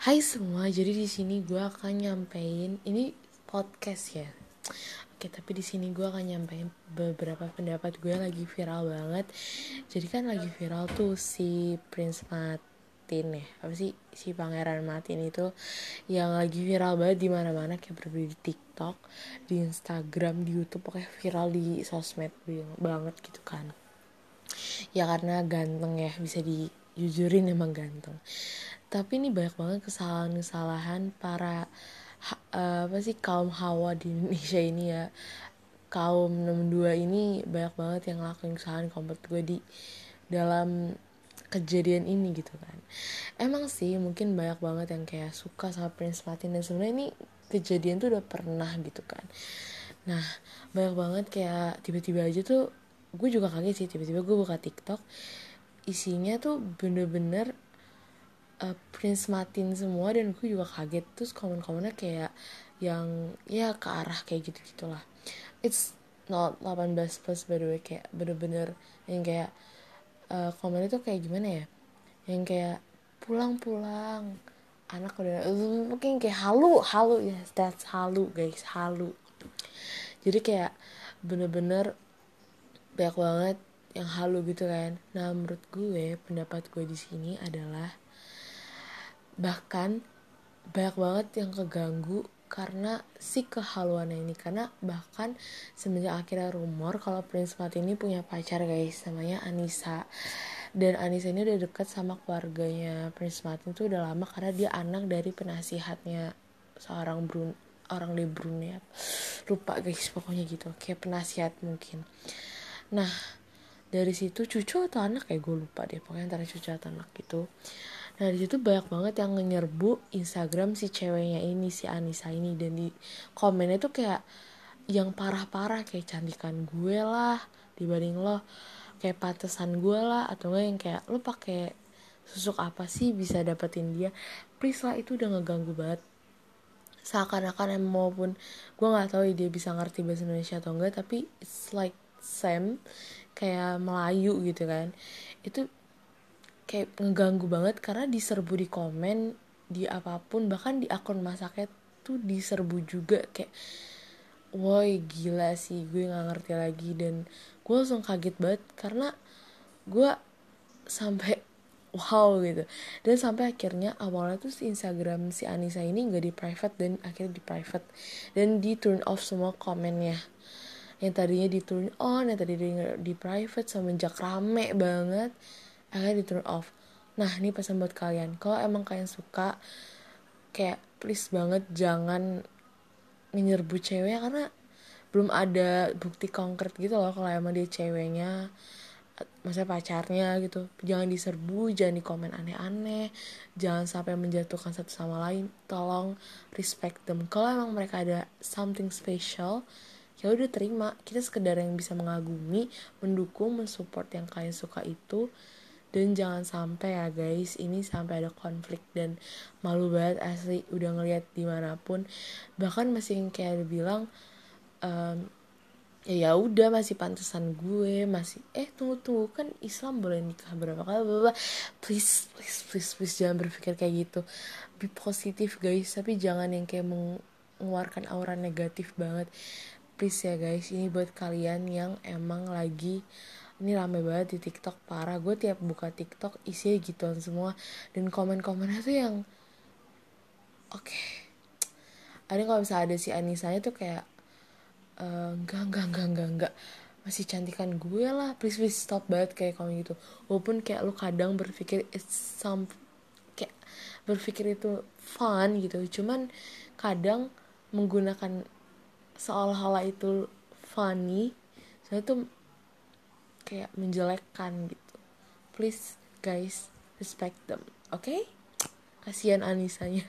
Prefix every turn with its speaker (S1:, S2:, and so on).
S1: Hai semua, jadi di sini gue akan nyampein ini podcast ya. Oke, tapi di sini gue akan nyampein beberapa pendapat gue lagi viral banget. Jadi kan lagi viral tuh si Prince Martin ya, apa sih si Pangeran Martin itu yang lagi viral banget di mana-mana kayak berbeda di TikTok, di Instagram, di YouTube, pokoknya viral di sosmed banget gitu kan. Ya karena ganteng ya, bisa dijujurin emang ganteng tapi ini banyak banget kesalahan-kesalahan para uh, apa sih kaum hawa di Indonesia ini ya. Kaum 62 ini banyak banget yang ngelakuin kesalahan kompet gue di dalam kejadian ini gitu kan. Emang sih mungkin banyak banget yang kayak suka sama Prince Martin dan sebenarnya ini kejadian tuh udah pernah gitu kan. Nah banyak banget kayak tiba-tiba aja tuh gue juga kaget sih tiba-tiba gue buka TikTok isinya tuh bener-bener uh, Prince Martin semua dan gue juga kaget. Terus komen-komennya kayak yang ya ke arah kayak gitu gitulah it's not 18 plus by the way. Kayak bener-bener yang kayak uh, komen itu kayak gimana ya? Yang kayak pulang-pulang anak udah mungkin kayak halu halu ya yes, that's halu guys halu. Jadi kayak bener-bener banyak banget yang halu gitu kan. Nah menurut gue pendapat gue di sini adalah bahkan banyak banget yang keganggu karena si kehaluannya ini. Karena bahkan semenjak akhirnya rumor kalau Prince Martin ini punya pacar guys namanya Anissa. Dan Anissa ini udah deket sama keluarganya Prince Martin tuh udah lama karena dia anak dari penasihatnya seorang Brun orang di Brunei. Lupa guys pokoknya gitu. Kayak penasihat mungkin. Nah dari situ cucu atau anak kayak gue lupa deh. Pokoknya antara cucu atau anak gitu Nah di situ banyak banget yang nyerbu Instagram si ceweknya ini si Anissa ini. Dan di komennya tuh kayak yang parah-parah kayak cantikan gue lah dibanding lo kayak pantesan gue lah atau enggak yang kayak lo pakai susuk apa sih bisa dapetin dia? Please lah itu udah ngeganggu banget. Seakan-akan maupun gue nggak tahu dia bisa ngerti bahasa Indonesia atau enggak tapi it's like Sam kayak Melayu gitu kan. Itu kayak ngeganggu banget karena diserbu di komen di apa pun bahkan di akun masaknya tuh diserbu juga kayak woi gila sih gue nggak ngerti lagi. Dan gue langsung kaget banget karena gue sampai wow gitu. Dan sampai akhirnya awalnya tuh si Instagram si Anissa ini nggak di private dan akhirnya di private. Dan di turn off semua komennya. Yang tadinya di turn on yang tadi di, di private semenjak rame banget akhirnya di turn off. Nah ini pesan buat kalian. Kalau emang kalian suka kayak please banget jangan menyerbu cewek karena belum ada bukti konkret gitu loh kalau emang dia ceweknya masa pacarnya gitu. Jangan diserbu jangan di komen aneh-aneh jangan sampai menjatuhkan satu sama lain. Tolong respect them. Kalau emang mereka ada something special ya udah terima. Kita sekedar yang bisa mengagumi mendukung mensupport yang kalian suka itu dan jangan sampai ya guys ini sampai ada konflik dan malu banget asli udah ngeliat di mana pun. Bahkan masih kayak bilang um, ya ya udah masih pantesan gue masih eh tunggu tunggu kan Islam boleh nikah berapa kali bla please please please please jangan berpikir kayak gitu. Be positif guys tapi jangan yang kayak mengeluarkan aura negatif banget. Please ya guys ini buat kalian yang emang lagi ini rame banget di TikTok parah. Gue tiap buka TikTok isinya gituan semua. Dan komen-komennya tuh yang oke. Okay. ada kalau misalnya ada si Anisanya tuh kayak uh, enggak enggak enggak enggak enggak. Masih cantikan gue lah. Please please stop banget kayak komen gitu. Walaupun kayak lu kadang berpikir it's some kayak berpikir itu fun gitu. Cuman kadang menggunakan seolah-olah itu funny saya tuh kayak menjelekkan gitu please guys respect them oke okay? kasihan Anisanya